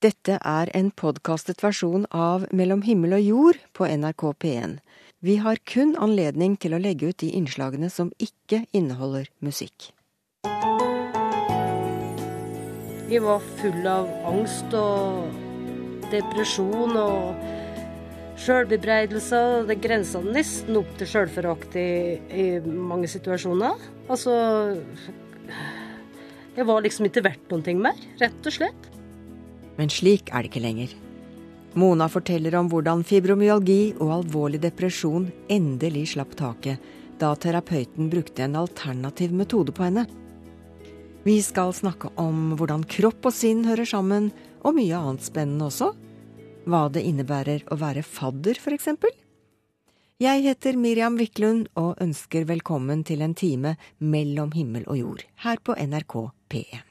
Dette er en podkastet versjon av Mellom himmel og jord på NRK P1. Vi har kun anledning til å legge ut de innslagene som ikke inneholder musikk. Vi var full av angst og depresjon og sjølbebreidelser. Det grensa nesten opp til sjølforakt i, i mange situasjoner. Altså Jeg var liksom ikke verdt noen ting mer, rett og slett. Men slik er det ikke lenger. Mona forteller om hvordan fibromyalgi og alvorlig depresjon endelig slapp taket da terapeuten brukte en alternativ metode på henne. Vi skal snakke om hvordan kropp og sinn hører sammen, og mye annet spennende også. Hva det innebærer å være fadder, f.eks. Jeg heter Miriam Wiklund og ønsker velkommen til en time mellom himmel og jord her på NRK P1.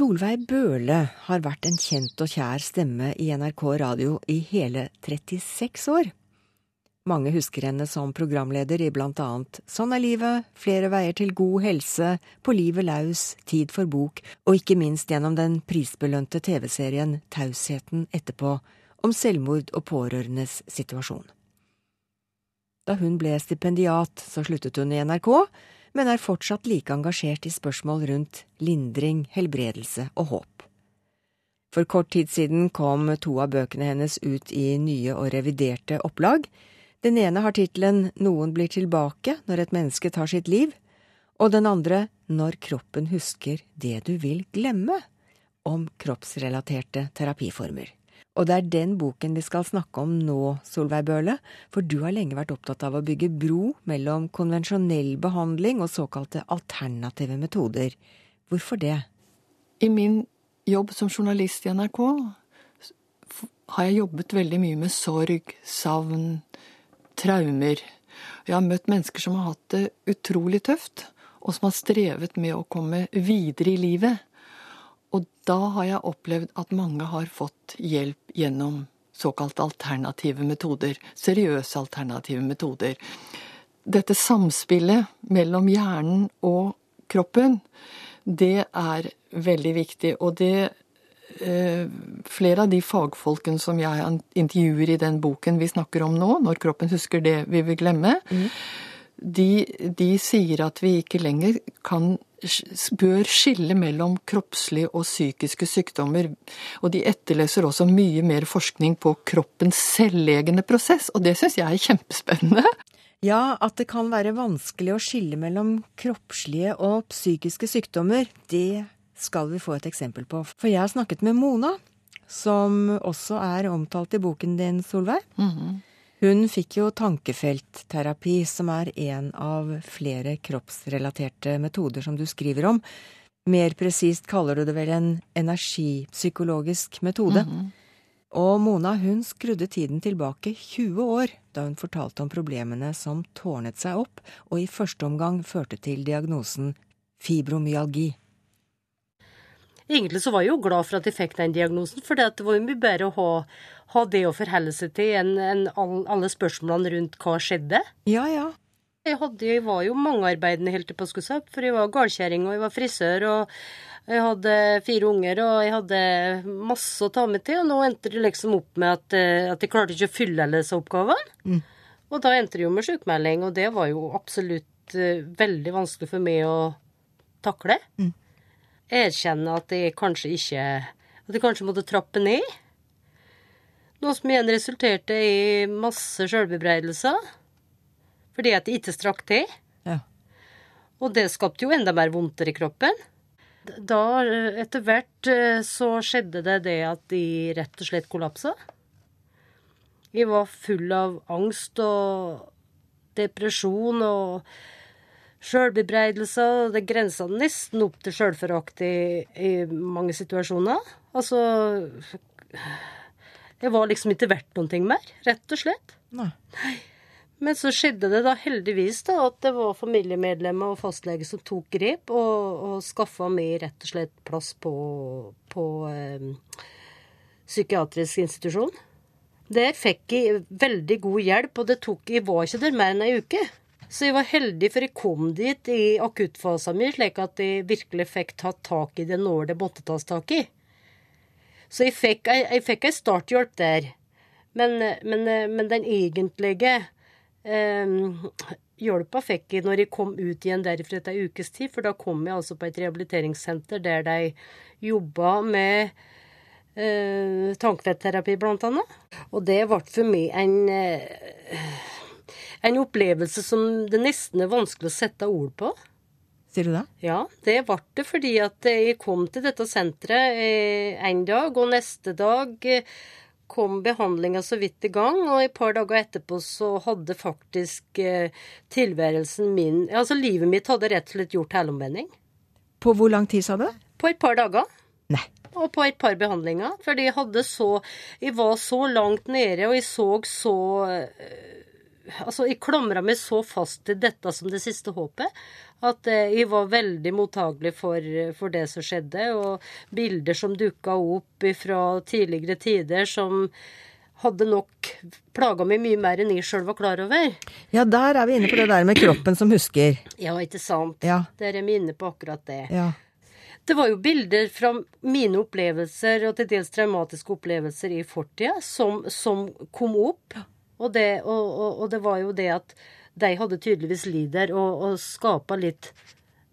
Solveig Bøhle har vært en kjent og kjær stemme i NRK radio i hele 36 år. Mange husker henne som programleder i blant annet Sånn er livet, Flere veier til god helse, På livet laus, Tid for bok, og ikke minst gjennom den prisbelønte TV-serien Tausheten etterpå, om selvmord og pårørendes situasjon. Da hun ble stipendiat, så sluttet hun i NRK, men er fortsatt like engasjert i spørsmål rundt lindring, helbredelse og håp. For kort tid siden kom to av bøkene hennes ut i nye og reviderte opplag. Den ene har tittelen Noen blir tilbake når et menneske tar sitt liv, og den andre Når kroppen husker det du vil glemme, om kroppsrelaterte terapiformer. Og det er den boken vi skal snakke om nå, Solveig Bøhle, for du har lenge vært opptatt av å bygge bro mellom konvensjonell behandling og såkalte alternative metoder. Hvorfor det? I min jobb som journalist i NRK har jeg jobbet veldig mye med sorg, savn, traumer. Jeg har møtt mennesker som har hatt det utrolig tøft, og som har strevet med å komme videre i livet. Og da har jeg opplevd at mange har fått hjelp gjennom såkalt alternative metoder. Seriøse alternative metoder. Dette samspillet mellom hjernen og kroppen, det er veldig viktig. Og det eh, Flere av de fagfolkene som jeg intervjuer i den boken vi snakker om nå, 'Når kroppen husker det vi vil glemme', mm. de, de sier at vi ikke lenger kan bør skille mellom kroppslige og psykiske sykdommer. Og de etterleser også mye mer forskning på kroppens selvlegende prosess, og det syns jeg er kjempespennende. Ja, at det kan være vanskelig å skille mellom kroppslige og psykiske sykdommer, det skal vi få et eksempel på. For jeg har snakket med Mona, som også er omtalt i boken din, Solveig. Mm -hmm. Hun fikk jo tankefeltterapi, som er en av flere kroppsrelaterte metoder som du skriver om. Mer presist kaller du det vel en energipsykologisk metode. Mm -hmm. Og Mona hun skrudde tiden tilbake 20 år da hun fortalte om problemene som tårnet seg opp, og i første omgang førte til diagnosen fibromyalgi. Egentlig så var jeg jo glad for at jeg fikk den diagnosen, for det var jo mye bedre å ha ha det å forholde seg til enn en alle spørsmålene rundt hva skjedde. Ja, ja. Jeg, hadde, jeg var jo mangearbeidende helt til påskesopp, for jeg var gardkjerring, og jeg var frisør, og jeg hadde fire unger, og jeg hadde masse å ta med til, og nå endte det liksom opp med at, eh, at jeg klarte ikke å fylle alle disse oppgavene. Mm. Og da endte det jo med sykmelding, og det var jo absolutt uh, veldig vanskelig for meg å takle. Mm. Jeg erkjenner at jeg kanskje ikke At jeg kanskje måtte trappe ned. Noe som igjen resulterte i masse sjølbebreidelser. Fordi at de ikke strakk til. Ja. Og det skapte jo enda mer vondter i kroppen. Da, etter hvert, eh, så skjedde det det at de rett og slett kollapsa. Jeg var full av angst og depresjon og sjølbebreidelser. Det grensa nesten opp til sjølforakt i, i mange situasjoner. Altså jeg var liksom ikke verdt noen ting mer, rett og slett. Nei. Men så skjedde det da heldigvis da at det var familiemedlemmer og fastlege som tok grep og, og skaffa meg rett og slett plass på, på eh, psykiatrisk institusjon. Der fikk jeg veldig god hjelp, og det tok Jeg var ikke der mer enn ei uke. Så jeg var heldig, for jeg kom dit i akuttfasen min, slik at jeg virkelig fikk tatt tak i det når det måtte tas tak i. Så jeg fikk, jeg, jeg fikk ei starthjelp der. Men, men, men den egentlige eh, hjelpa fikk jeg når jeg kom ut igjen derifra etter ei ukes tid, for da kom jeg altså på et rehabiliteringssenter der de jobba med eh, tankvetterapi, blant annet. Og det ble for meg en eh, en opplevelse som det nesten er vanskelig å sette ord på. Sier du det? Ja, det ble det fordi at jeg kom til dette senteret eh, en dag, og neste dag eh, kom behandlinga så vidt i gang, og et par dager etterpå så hadde faktisk eh, tilværelsen min Altså livet mitt hadde rett og slett gjort helomvending. På hvor lang tid, sa du? På et par dager. Nei. Og på et par behandlinger. Fordi jeg hadde så Jeg var så langt nede, og jeg så så Altså, jeg klamra meg så fast til dette som det siste håpet at eh, jeg var veldig mottagelig for, for, det som skjedde, og bilder som dukka opp fra tidligere tider som hadde nok plaga meg mye mer enn jeg sjøl var klar over. Ja, der er vi inne på det der med kroppen som husker. Ja, ikke sant. Ja. Der er vi inne på akkurat det. Ja. Det var jo bilder fra mine opplevelser, og til dels traumatiske opplevelser i fortida, som, som, kom opp. Og det, og, og, og det var jo det at de hadde tydeligvis lider og, og skapa litt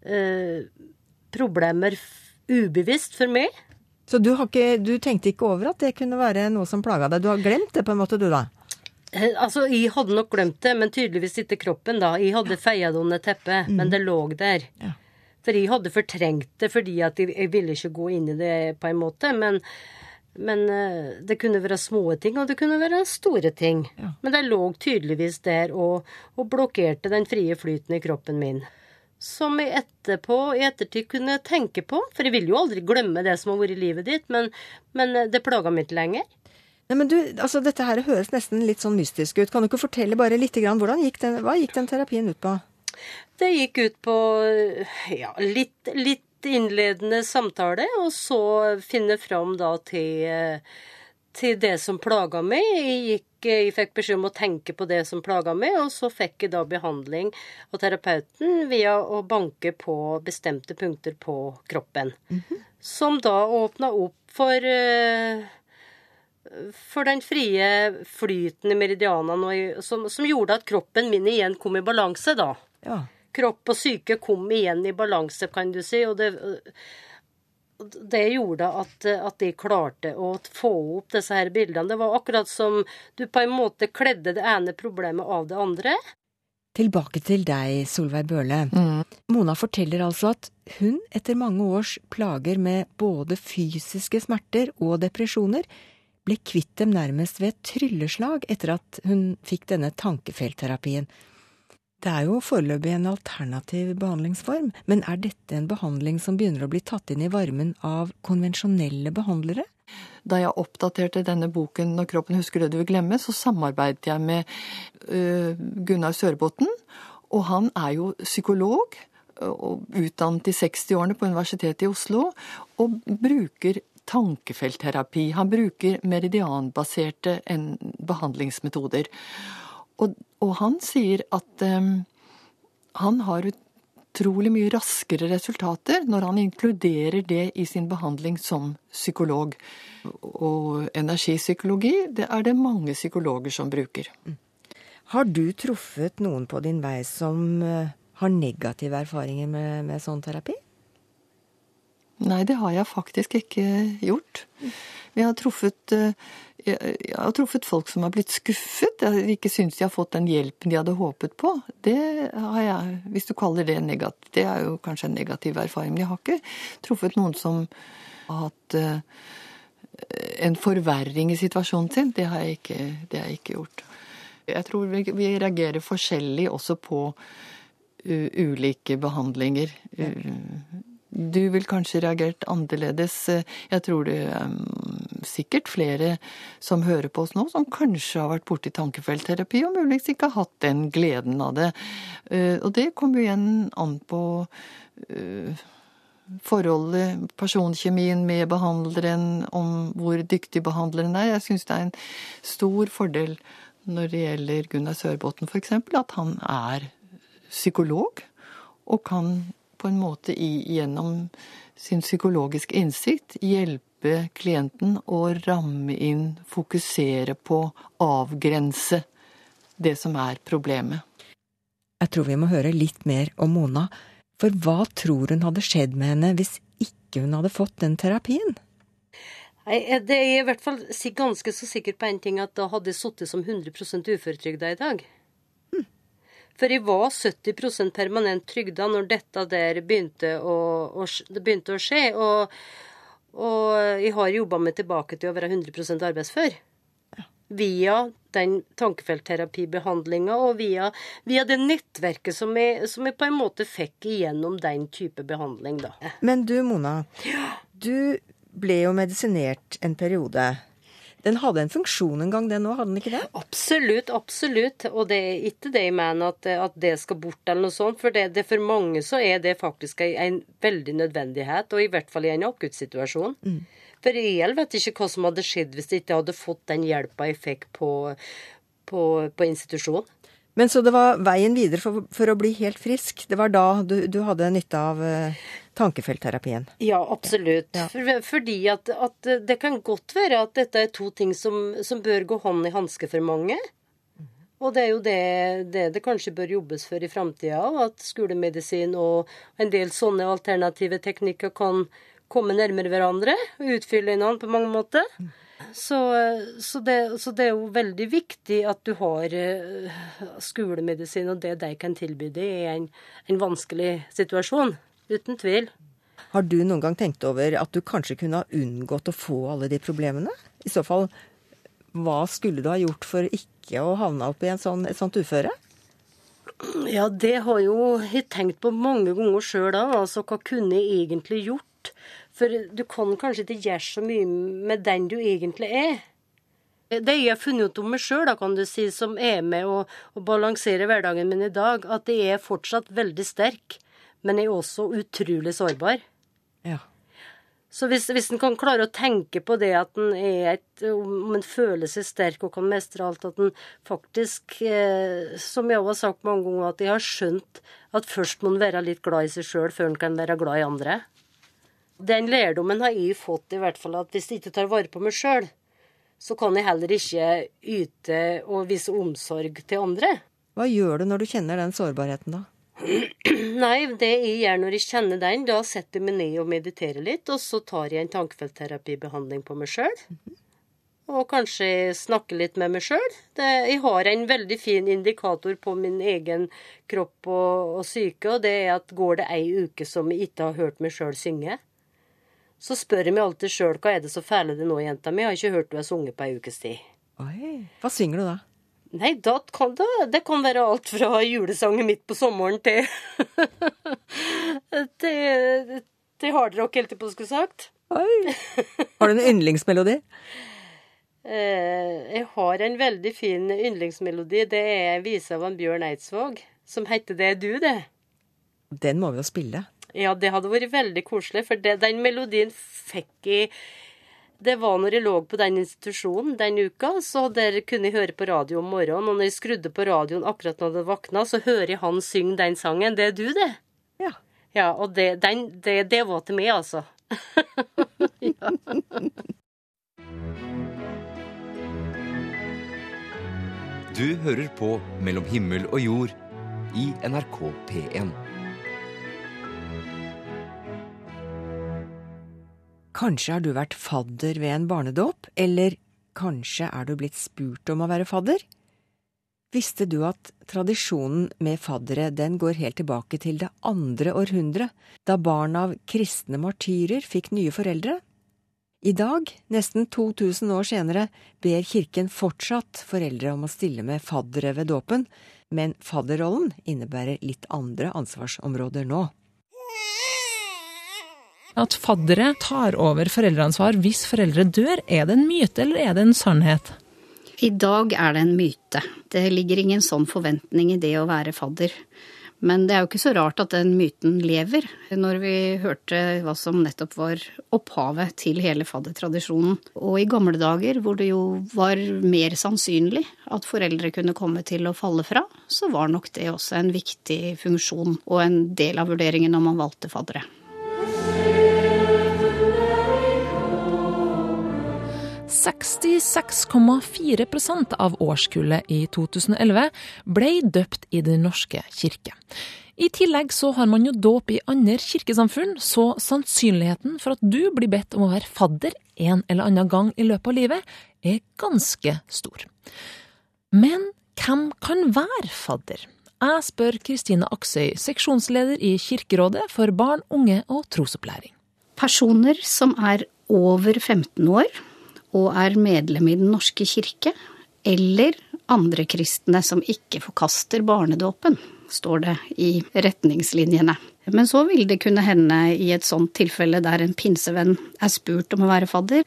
eh, problemer ubevisst for meg. Så du, ikke, du, tenkte ikke over at det kunne være noe som plaga deg? Du har glemt det på en måte, du da? Eh, altså, Jeg hadde nok glemt det, men tydeligvis ikke kroppen, da. Jeg hadde ja. feia det under teppet, mm. men det lå der. Ja. For jeg hadde fortrengt det fordi at jeg, jeg ville ikke gå inn i det på en måte. Men men uh, det kunne være små ting, og det kunne være store ting. Ja. Men det lå tydeligvis der og, og, blokkerte den frie flyten i kroppen min. Som jeg etterpå, i ettertid kunne tenke på. For jeg vil jo aldri glemme det som har vært i livet ditt, men, men eh, det plaga meg ikke lenger. Nei, men du, altså Dette her høres nesten litt sånn mystisk ut. Kan du ikke fortelle bare litt grann, hvordan gikk den, hva gikk den terapien ut på? Det gikk ut på ja, litt, litt innledende samtale, og så finne fram da til, til det som plaga meg. Jeg, gikk, jeg fikk beskjed om å tenke på det som plaga meg, og så fikk jeg da behandling av terapeuten via å banke på bestemte punkter på kroppen. Mm -hmm. Som da åpna opp for for den frie flyten i meridianene, som, som, gjorde at kroppen min igjen kom i balanse, da. Ja kropp og syke kom igjen i balanse, kan du si. og det det gjorde at, at, de klarte å få opp disse her bildene. Det var akkurat som du på en måte kledde det ene problemet av det andre. Tilbake til deg, Solveig Bøhle. Mm. Mona forteller altså at hun etter mange års plager med både fysiske smerter og depresjoner, ble kvitt dem nærmest ved et trylleslag etter at hun fikk denne tankefeltterapien. Det er jo foreløpig en alternativ behandlingsform, men er dette en behandling som begynner å bli tatt inn i varmen av konvensjonelle behandlere? Da jeg oppdaterte denne boken 'Når kroppen husker det du vil glemme', så samarbeidet jeg med uh, Gunnar Sørbotn, og han er jo psykolog. Og utdannet i 60-årene på Universitetet i Oslo, og bruker tankefeltterapi. Han bruker meridianbaserte behandlingsmetoder. Og, og han sier at um, han har utrolig mye raskere resultater når han inkluderer det i sin behandling som psykolog. Og energipsykologi, det er det mange psykologer som bruker. Mm. Har du truffet noen på din vei som uh, har negative erfaringer med, med sånn terapi? Nei, det har jeg faktisk ikke gjort. Vi har truffet uh, jeg har truffet folk som har blitt skuffet, jeg ikke syns de har fått den hjelpen de hadde håpet på. Det har jeg, hvis du kaller det negativt, det er jo kanskje en negativ erfaring. Men jeg har ikke truffet noen som har hatt uh, en forverring i situasjonen sin. Det har jeg ikke, det har jeg ikke gjort. Jeg tror vi, vi reagerer forskjellig også på ulike behandlinger. Du vil kanskje reagert annerledes. Jeg tror det er mm, sikkert flere som hører på oss nå, som kanskje har vært borti tankefeltterapi, og muligens ikke har hatt den gleden av det. Eh, og det kommer jo igjen an på eh, forholdet, personkjemien med behandleren, om hvor dyktig behandleren er. Jeg syns det er en stor fordel når det gjelder Gunnar Sørbotn f.eks., at han er psykolog, og kan på en måte gjennom sin psykologiske innsikt hjelpe klienten å ramme inn, fokusere på, avgrense det som er problemet. Jeg tror vi må høre litt mer om Mona, for hva tror hun hadde skjedd med henne hvis ikke hun hadde fått den terapien? Nei, det er i hvert fall ganske så sikkert på én ting, at da hadde jeg sittet som 100 uføretrygda i dag. For jeg var 70% permanent trygda når dette der begynte å, å, det begynte å skje. Og, og jeg har jobba meg tilbake til å være 100% arbeidsfør. Via den tankefeltterapibehandlinga og via, via, det nettverket som jeg, som jeg, på en måte fikk igjennom den type behandling, da. Men du, Mona. Du ble jo medisinert en periode. Den hadde en funksjon en gang, den òg, hadde den ikke det? Absolutt, absolutt. Og det er ikke det jeg mener at, at det skal bort, eller noe sånt. For det, det for mange så er det faktisk en, en veldig nødvendighet, og i hvert fall i en akuttsituasjon. Mm. For jeg vet ikke hva som hadde skjedd hvis jeg ikke hadde fått den hjelpa jeg fikk på, på, på institusjon. Men så det var veien videre for, for, å bli helt frisk? Det var da du, du hadde nytte av uh, tankefeltterapien? Ja, absolutt. Ja. For, fordi at, at, det kan godt være at dette er to ting som, som bør gå hånd i hanske for mange. Og det er jo det det, det kanskje bør jobbes for i framtida, at skolemedisin og en del sånne alternative teknikker kan komme nærmere hverandre og utfylle hverandre på mange måter. Så, så, det, så, det, er jo veldig viktig at du har uh, skolemedisin og det de kan tilby deg i en, en, vanskelig situasjon. Uten tvil. Har du noen gang tenkt over at du kanskje kunne ha unngått å få alle de problemene? I så fall, hva skulle du ha gjort for ikke å havne opp i sånn, et sånt uføre? Ja, det har jo jeg tenkt på mange ganger sjøl òg. Altså, hva kunne jeg egentlig gjort? For du kan kanskje ikke gjøre så mye med den du egentlig er. Det jeg har funnet ut om meg sjøl, kan du si, som er med å, å balansere hverdagen min i dag, at jeg er fortsatt veldig sterk, men er også utrolig sårbar. Ja. Så hvis, hvis en kan klare å tenke på det at en er et Om en føler seg sterk og kan mestre alt, at en faktisk, eh, som jeg har sagt mange ganger, at jeg har skjønt at først må en være litt glad i seg sjøl før en kan være glad i andre. Den lærdommen har jeg fått, i hvert fall, at hvis jeg ikke tar vare på meg sjøl, så kan jeg heller ikke yte og vise omsorg til andre. Hva gjør du når du kjenner den sårbarheten, da? Nei, det jeg gjør når jeg kjenner den, da setter jeg meg ned og mediterer litt, og så tar jeg en tankefeltterapibehandling på meg sjøl. Og kanskje snakke litt med meg sjøl. Jeg har en veldig fin indikator på min egen kropp og, og syke, og det er at går det ei uke som jeg ikke har hørt meg sjøl synge, så spør jeg meg alltid sjøl hva er det så fæle det nå, jenta mi, jeg har ikke hørt du har sunget på ei ukes tid. Oi, Hva synger du da? Nei, da kan det, det kan være alt fra julesangen midt på sommeren til til, til hardrock, helt til på skulle sagt. Oi. Har du en yndlingsmelodi? Eh, jeg har en veldig fin yndlingsmelodi. Det er vise av en Bjørn Eidsvåg, som heter Det er du, det. Den må vi jo spille. Ja, det hadde vært veldig koselig, for det, den melodien fikk jeg det var når jeg lå på den institusjonen den uka, så der kunne jeg høre på radio om morgenen. Og når jeg skrudde på radioen akkurat når jeg våkna, så hører jeg han synge den sangen. Det er du, det. Ja. Ja, og det, den, det, det var til meg, altså. ja. Du hører på Mellom himmel og jord i NRK P1. Kanskje har du vært fadder ved en barnedåp, eller kanskje er du blitt spurt om å være fadder? Visste du at tradisjonen med faddere den går helt tilbake til det andre århundret, da barn av kristne martyrer fikk nye foreldre? I dag, nesten 2000 år senere, ber kirken fortsatt foreldre om å stille med faddere ved dåpen, men fadderrollen innebærer litt andre ansvarsområder nå at faddere tar over foreldreansvar hvis foreldre dør. Er det en myte, eller er det en sannhet? I dag er det en myte. Det ligger ingen sånn forventning i det å være fadder. Men det er jo ikke så rart at den myten lever, når vi hørte hva som nettopp var opphavet til hele faddertradisjonen. Og i gamle dager, hvor det jo var mer sannsynlig at foreldre kunne komme til å falle fra, så var nok det også en viktig funksjon og en del av vurderingen når man valgte faddere. «66,4 av årskullet i 2011 ble døpt i Den norske kirke. I tillegg så har man jo dåp i andre kirkesamfunn, så sannsynligheten for at du blir bedt om å være fadder en eller annen gang i løpet av livet, er ganske stor. Men hvem kan være fadder? Jeg spør Kristine Aksøy, seksjonsleder i Kirkerådet for barn, unge og trosopplæring. Personer som er over 15 år og er medlem i Den norske kirke, eller andre kristne som ikke forkaster barnedåpen, står det i retningslinjene. Men så vil det kunne hende i et sånt tilfelle der en pinsevenn er spurt om å være fadder.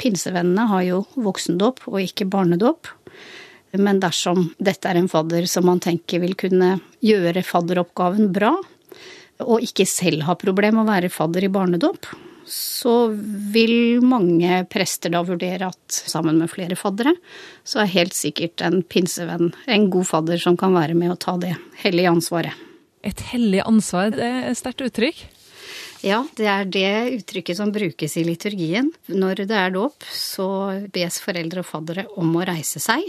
Pinsevennene har jo voksendåp og ikke barnedåp. Men dersom dette er en fadder som man tenker vil kunne gjøre fadderoppgaven bra, og ikke selv ha problem med å være fadder i barnedåp, så vil mange prester da vurdere at sammen med flere faddere, så er helt sikkert en pinsevenn en god fadder som kan være med å ta det hellige ansvaret. Et hellig ansvar, det er et sterkt uttrykk? Ja, det er det uttrykket som brukes i liturgien. Når det er dåp, så bes foreldre og faddere om å reise seg.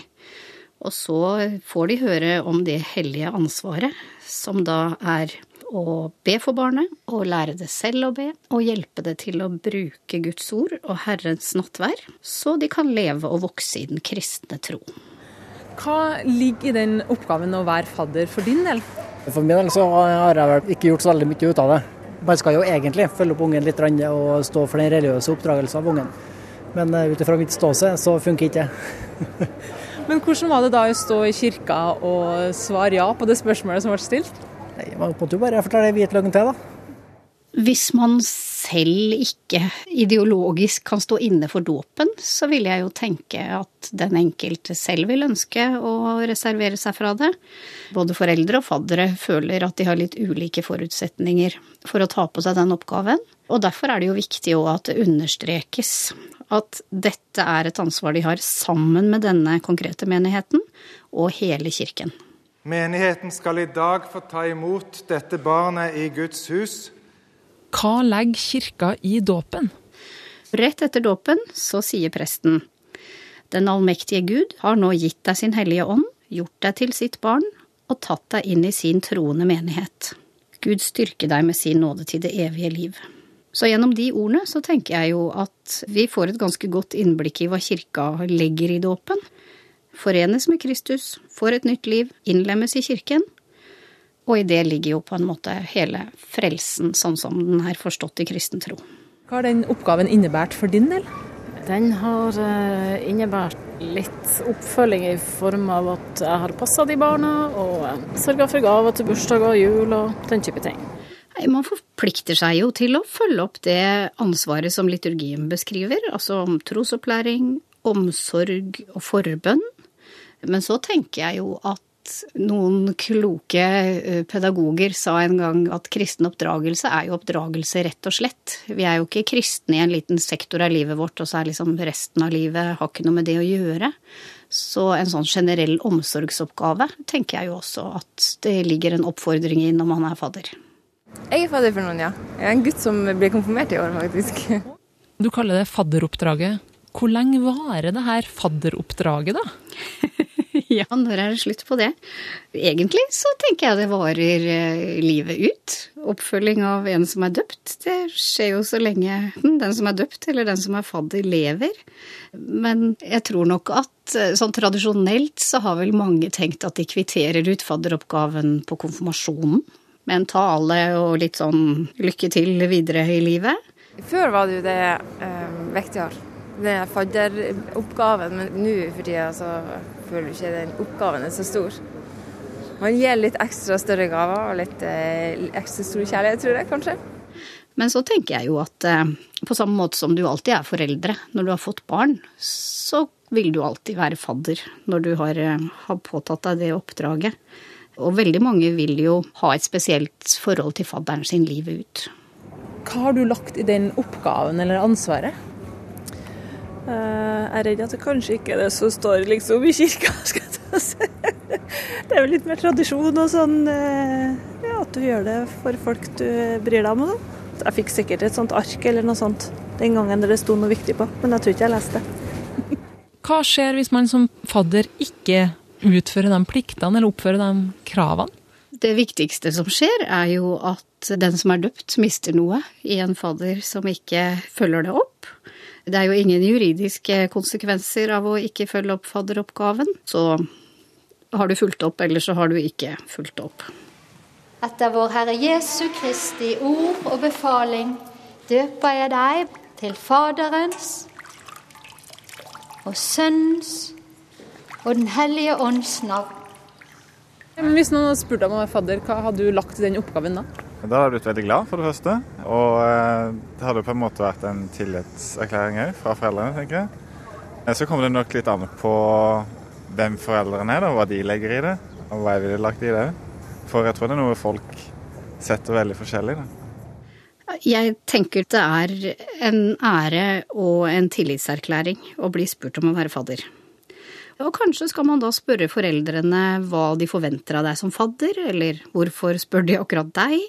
Og så får de høre om det hellige ansvaret, som da er å be for barnet, og lære det selv å be, og hjelpe det til å bruke Guds ord og Herrens nattvær, så de kan leve og vokse i den kristne tro. Hva ligger i den oppgaven å være fadder for din del? For min del så har jeg vel ikke gjort så veldig mye ut av det. Man skal jo egentlig følge opp ungen litt og stå for den religiøse oppdragelsen av ungen. Men eh, ut ifra mitt ståsted så funker ikke det. Men hvordan var det da å stå i kirka og svare ja på det spørsmålet som ble stilt? Nei, Man måtte jo bare fortelle hvitløgn til, da. Hvis man selv ikke ideologisk kan stå inne for dåpen, så vil jeg jo tenke at den enkelte selv vil ønske å reservere seg fra det. Både foreldre og faddere føler at de har litt ulike forutsetninger for å ta på seg den oppgaven. Og derfor er det jo viktig òg at det understrekes at dette er et ansvar de har sammen med denne konkrete menigheten og hele kirken. Menigheten skal i dag få ta imot dette barnet i Guds hus. Hva legger kirka i dåpen? Rett etter dåpen så sier presten Den allmektige Gud har nå gitt deg sin hellige ånd, gjort deg til sitt barn og tatt deg inn i sin troende menighet. Gud styrke deg med sin nåde til det evige liv. Så gjennom de ordene så tenker jeg jo at vi får et ganske godt innblikk i hva kirka legger i dåpen forenes med Kristus, får et nytt liv, innlemmes i kirken. Og i det ligger jo på en måte hele frelsen sånn som den er forstått i kristen tro. Hva har den oppgaven innebært for din del? Den har eh, innebært litt oppfølging i form av at jeg har passa de barna, og sørga for gaver til bursdager og jul og den type ting. Man forplikter seg jo til å følge opp det ansvaret som liturgien beskriver, altså om trosopplæring, omsorg og forbønn. Men så tenker jeg jo at noen kloke eh, pedagoger sa en gang at kristen oppdragelse er jo oppdragelse, rett og slett. Vi er jo ikke kristne i en liten sektor av livet vårt, og så er liksom resten av livet har ikke noe med det å gjøre. Så en sånn generell omsorgsoppgave tenker jeg jo også at det ligger en oppfordring i når man er fadder. Jeg er fadder for noen, ja. Jeg er en gutt som ble konfirmert i år, faktisk. Du kaller det fadderoppdraget. Hvor lenge varer det her fadderoppdraget, da? ja, når er det slutt på det? Egentlig så tenker jeg det varer eh, livet ut. Oppfølging av en som er døpt. Det skjer jo så lenge den som er døpt eller den som er fadder, lever. Men jeg tror nok at eh, sånn tradisjonelt så har vel mange tenkt at de kvitterer ut fadderoppgaven på konfirmasjonen. Med en tale og litt sånn lykke til videre i livet. Før var det jo det eh, vektigere. Det er fadderoppgaven, men nå for tida så føler ikke den oppgaven er så stor. Man gir litt ekstra større gaver og litt eh, ekstra stor kjærlighet, tror jeg kanskje. Men så tenker jeg jo at eh, på samme måte som du alltid er foreldre når du har fått barn, så vil du alltid være fadder når du har, eh, har påtatt deg det oppdraget. Og veldig mange vil jo ha et spesielt forhold til fadderen sin livet ut. Hva har du lagt i den oppgaven eller ansvaret? Eh, jeg er redd at det kanskje ikke er det som står liksom i kirka. skal jeg si. Det er jo litt mer tradisjon og sånn eh, ja, at du gjør det for folk du bryr deg om. Da. Jeg fikk sikkert et sånt ark eller noe sånt den gangen det sto noe viktig på, men jeg tror ikke jeg leste det. Hva skjer hvis man som fadder ikke utfører de pliktene eller oppfører de kravene? Det viktigste som skjer, er jo at den som er døpt, mister noe i en fadder som ikke følger det opp. Det er jo ingen juridiske konsekvenser av å ikke følge opp fadderoppgaven. Så har du fulgt opp, eller så har du ikke fulgt opp. Etter vår Herre Jesu Kristi ord og befaling døper jeg deg til Faderens og Sønnens og Den hellige ånds navn. Hvis noen hadde spurt deg om å være fadder, hva hadde du lagt i den oppgaven da? Da hadde jeg blitt veldig glad, for det første. Og eh, det hadde på en måte vært en tillitserklæring òg fra foreldrene, tenker jeg. Eh, så kommer det nok litt an på hvem foreldrene er, da, hva de legger i det. Og hva jeg ville lagt i det. For jeg tror det er noe folk setter veldig forskjellig. da. Jeg tenker det er en ære og en tillitserklæring å bli spurt om å være fadder. Og kanskje skal man da spørre foreldrene hva de forventer av deg som fadder, eller hvorfor spør de akkurat deg?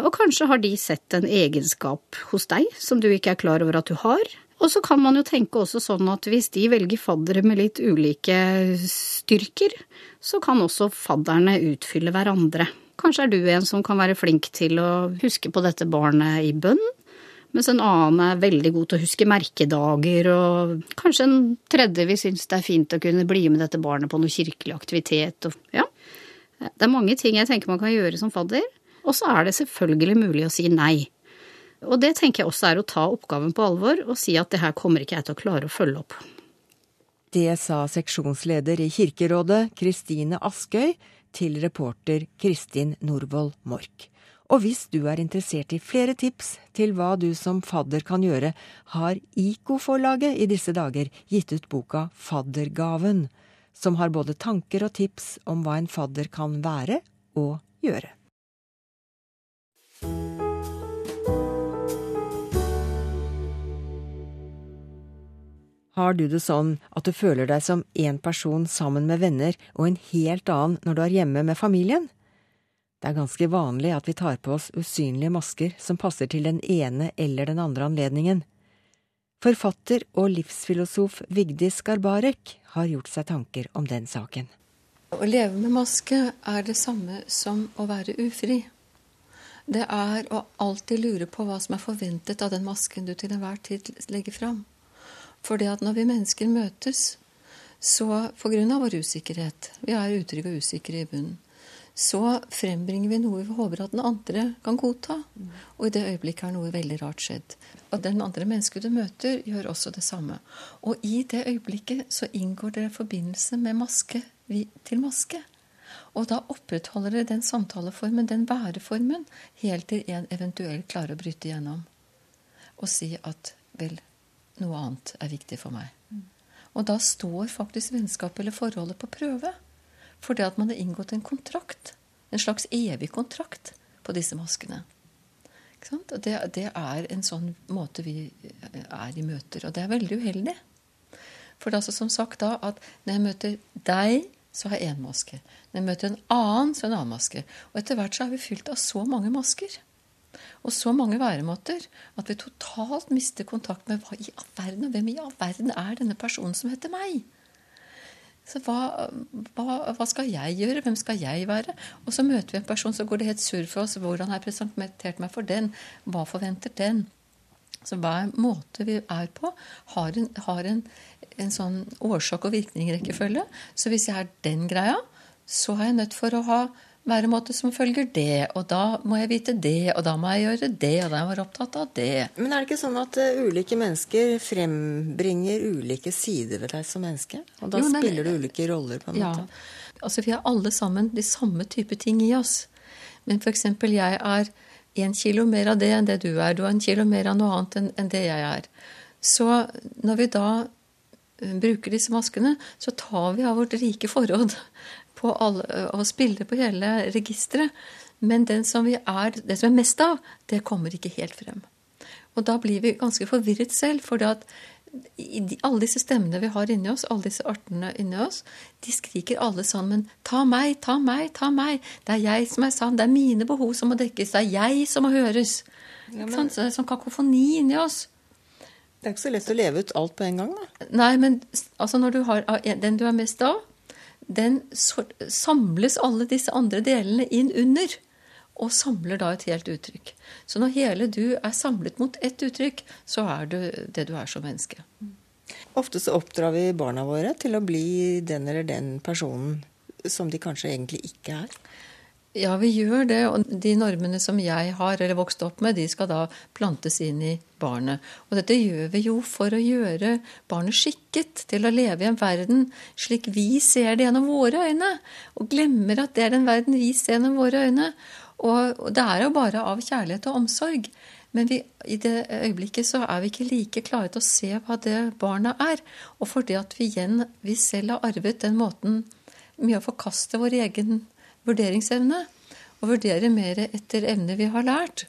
Og kanskje har de sett en egenskap hos deg som du ikke er klar over at du har? Og så kan man jo tenke også sånn at hvis de velger faddere med litt ulike styrker, så kan også fadderne utfylle hverandre. Kanskje er du en som kan være flink til å huske på dette barnet i bønn, mens en annen er veldig god til å huske merkedager, og kanskje en tredje vil synes det er fint å kunne bli med dette barnet på noe kirkelig aktivitet. Og, ja. Det er mange ting jeg tenker man kan gjøre som fadder, og så er det selvfølgelig mulig å si nei. Og det tenker jeg også er å ta oppgaven på alvor og si at det her kommer ikke jeg til å klare å følge opp. Det sa seksjonsleder i Kirkerådet, Kristine Askøy, til reporter Kristin Norvoll Mork. Og hvis du er interessert i flere tips til hva du som fadder kan gjøre, har IKO-forlaget i disse dager gitt ut boka Faddergaven, som har både tanker og tips om hva en fadder kan være og gjøre. Har du det sånn at du føler deg som én person sammen med venner og en helt annen når du er hjemme med familien? Det er ganske vanlig at vi tar på oss usynlige masker som passer til den ene eller den andre anledningen. Forfatter og livsfilosof Vigdis Garbarek har gjort seg tanker om den saken. Å leve med maske er det samme som å være ufri. Det er å alltid lure på hva som er forventet av den masken du til enhver tid legger fram. For det at når vi mennesker møtes, så på grunn av vår usikkerhet, vi er utrygge og usikre i bunnen, så frembringer vi noe vi håper at den andre kan godta. Og i det øyeblikket har noe veldig rart skjedd. Og den andre mennesket du møter, gjør også det samme. Og i det øyeblikket så inngår det forbindelse med maske til maske. Og da opprettholder det den samtaleformen, den væreformen, helt til en eventuelt klarer å bryte igjennom. Og si at vel, noe annet er viktig for meg. Og da står faktisk vennskapet eller forholdet på prøve. Fordi at man har inngått en kontrakt. En slags evig kontrakt på disse maskene. Og det, det, er en sånn måte vi er i møter. Og det er veldig uheldig. For det er altså som sagt da at når jeg møter deg, så har jeg én maske. Når jeg møter en annen, så har jeg en annen maske. Og etter hvert så er vi fylt av så mange masker. Og så mange væremåter at vi totalt mister kontakt med hva i all verden, hvem i all verden er denne personen som heter meg? Så hva, hva, hva, skal jeg gjøre? Hvem skal jeg være? Og så møter vi en person, så går det helt surr for oss. Hvordan har jeg presentert meg for den? Hva forventer den? Så hver måte vi er på, har en, har en, en sånn årsak- og virkning-rekkefølge. Så hvis jeg er den greia, så er jeg nødt for å ha væremåte som følger det, og da må jeg vite det, og da må jeg gjøre det, og da må jeg være opptatt av det. Men er det ikke sånn at uh, ulike mennesker frembringer ulike sider ved deg som menneske? Og da jo, men, spiller du ulike roller, på en ja. måte? Altså, vi har alle sammen de samme type ting i oss. Men f.eks. jeg er én kilo mer av det enn det du er. Du er en kilo mer av noe annet enn, enn det jeg er. Så når vi da bruker disse maskene, så tar vi av vårt rike forråd på alle, og spiller på hele registeret. Men den som vi er, det som er mest av, det kommer ikke helt frem. Og da blir vi ganske forvirret selv. For at alle disse stemmene vi har inni oss, alle disse artene inni oss, de skriker alle sammen 'ta meg, ta meg, ta meg'. Det er jeg som er sann, det er mine behov som må dekkes, det er jeg som må høres. Ja, men... sånn, så er sånn kakofoni inni oss. Det er ikke så lett å leve ut alt på en gang, da. Nei, men altså når du har den du er mest av, den samles alle disse andre delene inn under og samler da et helt uttrykk. Så når hele du er samlet mot ett uttrykk, så er du det du er som menneske. Ofte så oppdrar vi barna våre til å bli den eller den personen som de kanskje egentlig ikke er. Ja, vi gjør det. Og de normene som jeg har eller vokst opp med, de skal da plantes inn i barnet. Og dette gjør vi jo for å gjøre barnet skikket til å leve i en verden slik vi ser det gjennom våre øyne. Og glemmer at det er den verden vi ser gjennom våre øyne. Og det er jo bare av kjærlighet og omsorg. Men vi, i det øyeblikket så er vi ikke like klare til å se hva det barna er. Og fordi at vi igjen, vi selv har arvet den måten med å forkaste vår egen vurderingsevne, og vurdere mer etter evne vi har lært,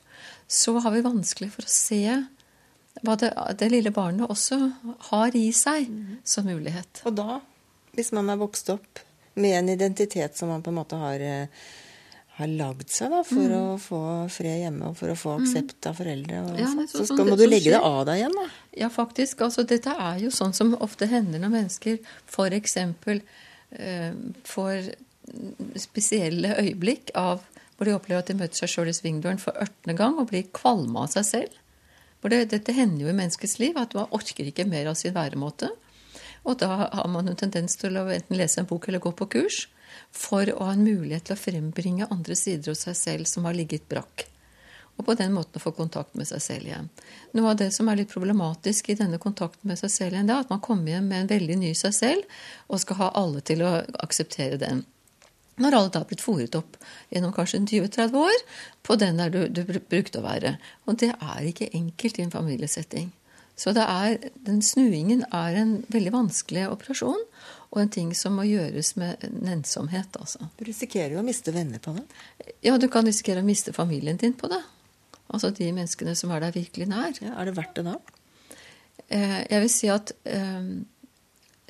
så har vi vanskelig for å se hva det, det lille barnet også har i seg som mulighet. Og da, hvis man er vokst opp med en identitet som man på en måte har eh, har lagd seg da, for mm. å få fred hjemme og for å få mm. aksept av foreldre. Ja, så, så, skal, må du legge det av deg igjen, da. Ja, faktisk. Altså, dette er jo sånn som ofte hender når mennesker f.eks. Eh, får spesielle øyeblikk av hvor de opplever at de møter seg sjøl i svingdøren for ørtende gang og blir kvalme av seg selv. For det, dette hender jo i menneskets liv, at man orker ikke mer av sin væremåte. Og da har man en tendens til å enten lese en bok eller gå på kurs for å ha en mulighet til å frembringe andre sider hos seg selv som har ligget brakk. Og på den måten å få kontakt med seg selv igjen. Noe av det som er litt problematisk i denne kontakten med seg selv igjen, det er at man kommer hjem med en veldig ny seg selv og skal ha alle til å akseptere den. Når alle da har blitt fòret opp gjennom kanskje 20-30 år på den der du, du brukte å være. Og det er ikke enkelt i en familiesetting. Så er, den snuingen er en veldig vanskelig operasjon og en ting som må gjøres med nennsomhet. Altså. Du risikerer jo å miste venner på det? Ja, du kan risikere å miste familien din på det. Altså de menneskene som er deg virkelig nær. Ja, er det verdt det da? Eh, jeg vil si at eh,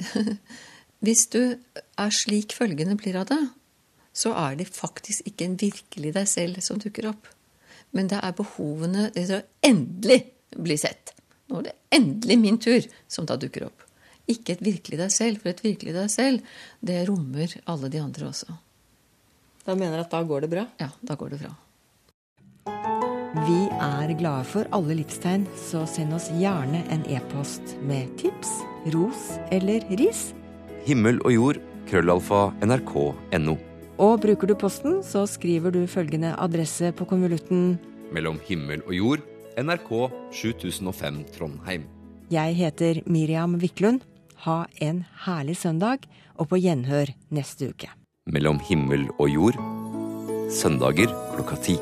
hvis du er slik følgende blir av det, så er det faktisk ikke en virkelig deg selv som dukker opp. Men det er behovene det er å endelig bli sett. Nå er det endelig min tur, som da dukker opp. Ikke et virkelig deg selv, for et virkelig deg selv, det rommer alle de andre også. Da mener du at da går det bra? Ja, da går det bra. Vi er glade for alle livstegn, så send oss gjerne en e-post med tips, ros eller ris. Himmel og jord, krøllalfa, nrk.no. Og bruker du posten, så skriver du følgende adresse på konvolutten Mellom himmel og jord, NRK 7005 Trondheim. Jeg heter Miriam Wiklund. Ha en herlig søndag, og på gjenhør neste uke. Mellom himmel og jord, søndager klokka ti.